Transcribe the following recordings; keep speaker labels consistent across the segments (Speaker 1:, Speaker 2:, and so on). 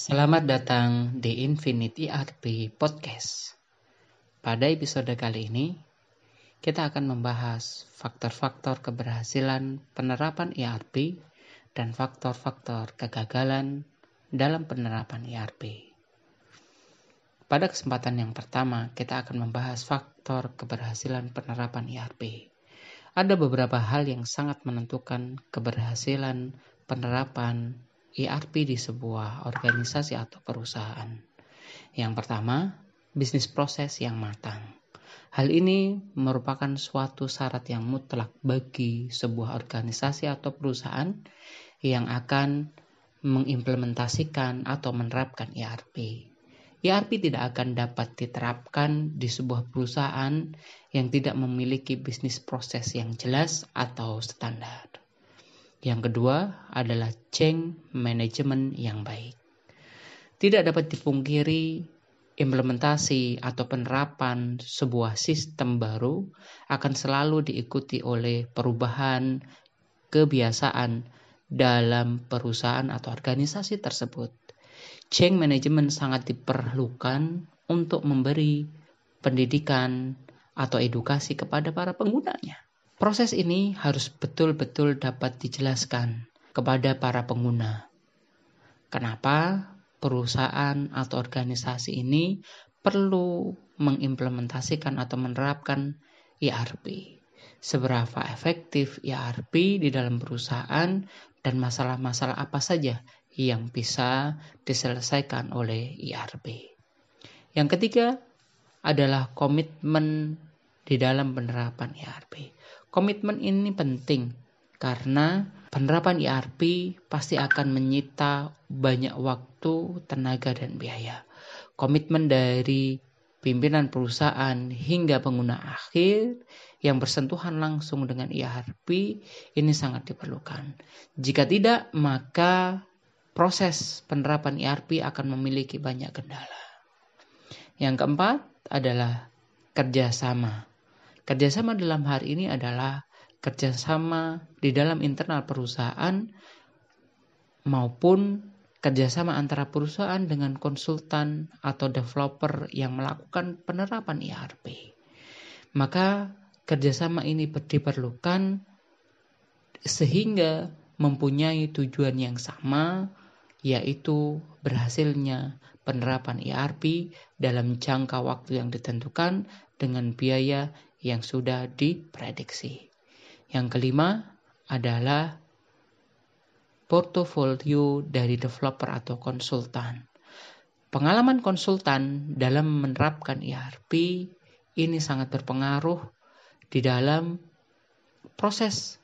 Speaker 1: Selamat datang di Infinity ERP Podcast. Pada episode kali ini, kita akan membahas faktor-faktor keberhasilan penerapan ERP dan faktor-faktor kegagalan dalam penerapan ERP. Pada kesempatan yang pertama, kita akan membahas faktor keberhasilan penerapan ERP. Ada beberapa hal yang sangat menentukan keberhasilan penerapan ERP di sebuah organisasi atau perusahaan. Yang pertama, bisnis proses yang matang. Hal ini merupakan suatu syarat yang mutlak bagi sebuah organisasi atau perusahaan yang akan mengimplementasikan atau menerapkan ERP. ERP tidak akan dapat diterapkan di sebuah perusahaan yang tidak memiliki bisnis proses yang jelas atau standar. Yang kedua adalah change management yang baik. Tidak dapat dipungkiri implementasi atau penerapan sebuah sistem baru akan selalu diikuti oleh perubahan kebiasaan dalam perusahaan atau organisasi tersebut. Change management sangat diperlukan untuk memberi pendidikan atau edukasi kepada para penggunanya. Proses ini harus betul-betul dapat dijelaskan kepada para pengguna. Kenapa perusahaan atau organisasi ini perlu mengimplementasikan atau menerapkan ERP? Seberapa efektif ERP di dalam perusahaan dan masalah-masalah apa saja yang bisa diselesaikan oleh ERP? Yang ketiga adalah komitmen di dalam penerapan ERP. Komitmen ini penting karena penerapan ERP pasti akan menyita banyak waktu, tenaga, dan biaya. Komitmen dari pimpinan perusahaan hingga pengguna akhir yang bersentuhan langsung dengan ERP ini sangat diperlukan. Jika tidak, maka proses penerapan ERP akan memiliki banyak kendala. Yang keempat adalah kerjasama. Kerjasama dalam hal ini adalah kerjasama di dalam internal perusahaan maupun kerjasama antara perusahaan dengan konsultan atau developer yang melakukan penerapan ERP. Maka kerjasama ini diperlukan sehingga mempunyai tujuan yang sama, yaitu berhasilnya penerapan ERP dalam jangka waktu yang ditentukan dengan biaya yang sudah diprediksi. Yang kelima adalah portofolio dari developer atau konsultan. Pengalaman konsultan dalam menerapkan ERP ini sangat berpengaruh di dalam proses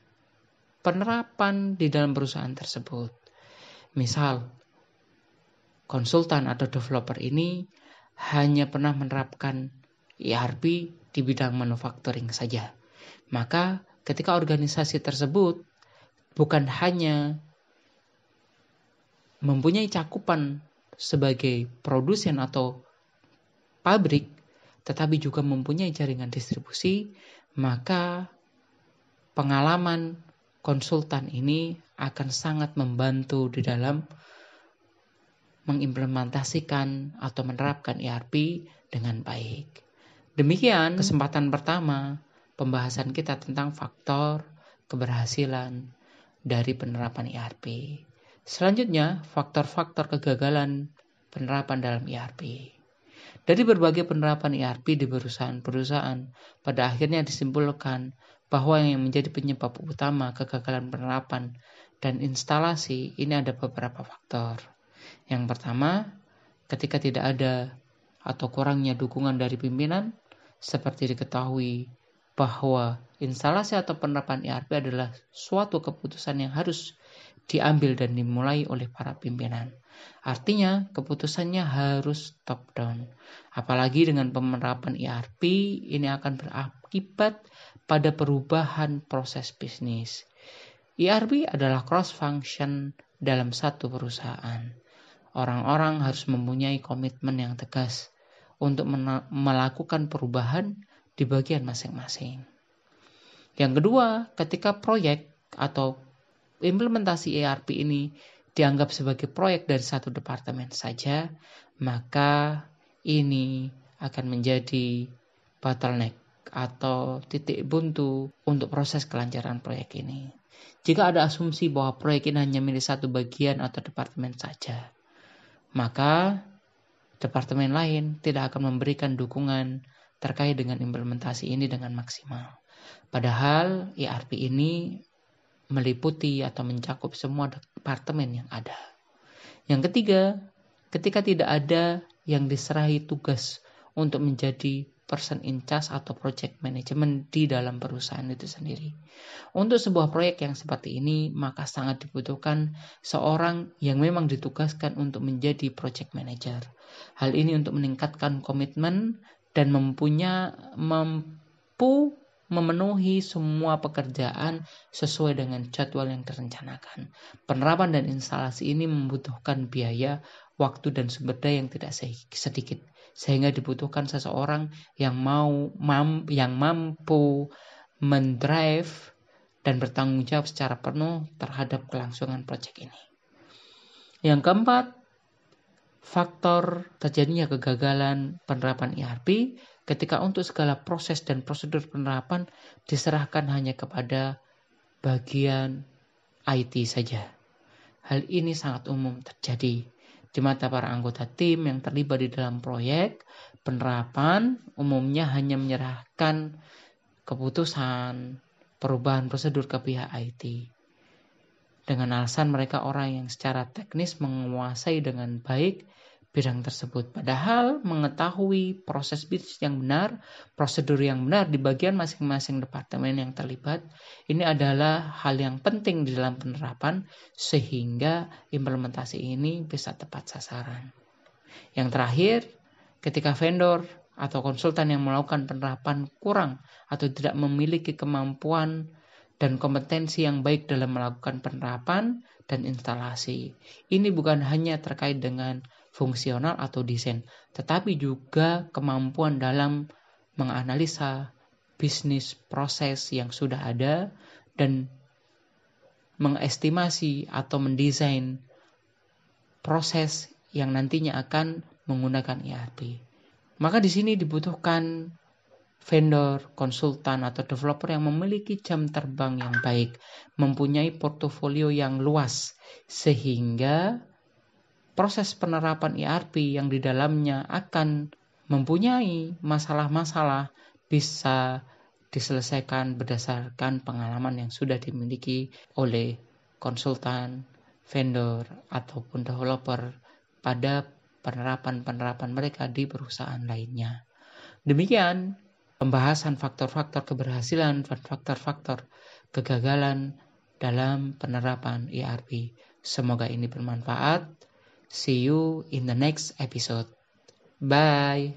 Speaker 1: penerapan di dalam perusahaan tersebut. Misal, konsultan atau developer ini hanya pernah menerapkan ERP di bidang manufacturing saja. Maka ketika organisasi tersebut bukan hanya mempunyai cakupan sebagai produsen atau pabrik, tetapi juga mempunyai jaringan distribusi, maka pengalaman konsultan ini akan sangat membantu di dalam mengimplementasikan atau menerapkan ERP dengan baik. Demikian kesempatan pertama pembahasan kita tentang faktor keberhasilan dari penerapan ERP. Selanjutnya, faktor-faktor kegagalan penerapan dalam ERP. Dari berbagai penerapan ERP di perusahaan-perusahaan, pada akhirnya disimpulkan bahwa yang menjadi penyebab utama kegagalan penerapan dan instalasi ini ada beberapa faktor. Yang pertama, ketika tidak ada atau kurangnya dukungan dari pimpinan, seperti diketahui bahwa instalasi atau penerapan ERP adalah suatu keputusan yang harus diambil dan dimulai oleh para pimpinan. Artinya, keputusannya harus top down. Apalagi dengan penerapan ERP, ini akan berakibat pada perubahan proses bisnis. ERP adalah cross function dalam satu perusahaan. Orang-orang harus mempunyai komitmen yang tegas untuk melakukan perubahan di bagian masing-masing. Yang kedua, ketika proyek atau implementasi ERP ini dianggap sebagai proyek dari satu departemen saja, maka ini akan menjadi bottleneck atau titik buntu untuk proses kelancaran proyek ini. Jika ada asumsi bahwa proyek ini hanya milik satu bagian atau departemen saja, maka departemen lain tidak akan memberikan dukungan terkait dengan implementasi ini dengan maksimal. Padahal ERP ini meliputi atau mencakup semua departemen yang ada. Yang ketiga, ketika tidak ada yang diserahi tugas untuk menjadi person in charge atau project management di dalam perusahaan itu sendiri. Untuk sebuah proyek yang seperti ini, maka sangat dibutuhkan seorang yang memang ditugaskan untuk menjadi project manager. Hal ini untuk meningkatkan komitmen dan mempunyai mampu memenuhi semua pekerjaan sesuai dengan jadwal yang direncanakan. Penerapan dan instalasi ini membutuhkan biaya, waktu dan sumber daya yang tidak sedikit sehingga dibutuhkan seseorang yang mau mam, yang mampu mendrive dan bertanggung jawab secara penuh terhadap kelangsungan proyek ini. Yang keempat, faktor terjadinya kegagalan penerapan ERP ketika untuk segala proses dan prosedur penerapan diserahkan hanya kepada bagian IT saja. Hal ini sangat umum terjadi di mata para anggota tim yang terlibat di dalam proyek, penerapan umumnya hanya menyerahkan keputusan perubahan prosedur ke pihak IT. Dengan alasan mereka orang yang secara teknis menguasai dengan baik bidang tersebut. Padahal mengetahui proses bisnis yang benar, prosedur yang benar di bagian masing-masing departemen yang terlibat, ini adalah hal yang penting di dalam penerapan sehingga implementasi ini bisa tepat sasaran. Yang terakhir, ketika vendor atau konsultan yang melakukan penerapan kurang atau tidak memiliki kemampuan dan kompetensi yang baik dalam melakukan penerapan dan instalasi. Ini bukan hanya terkait dengan fungsional atau desain, tetapi juga kemampuan dalam menganalisa bisnis proses yang sudah ada dan mengestimasi atau mendesain proses yang nantinya akan menggunakan ERP. Maka di sini dibutuhkan vendor, konsultan atau developer yang memiliki jam terbang yang baik, mempunyai portofolio yang luas sehingga proses penerapan ERP yang di dalamnya akan mempunyai masalah-masalah bisa diselesaikan berdasarkan pengalaman yang sudah dimiliki oleh konsultan, vendor, ataupun developer pada penerapan-penerapan mereka di perusahaan lainnya. Demikian pembahasan faktor-faktor keberhasilan dan faktor-faktor kegagalan dalam penerapan ERP. Semoga ini bermanfaat. See you in the next episode. Bye.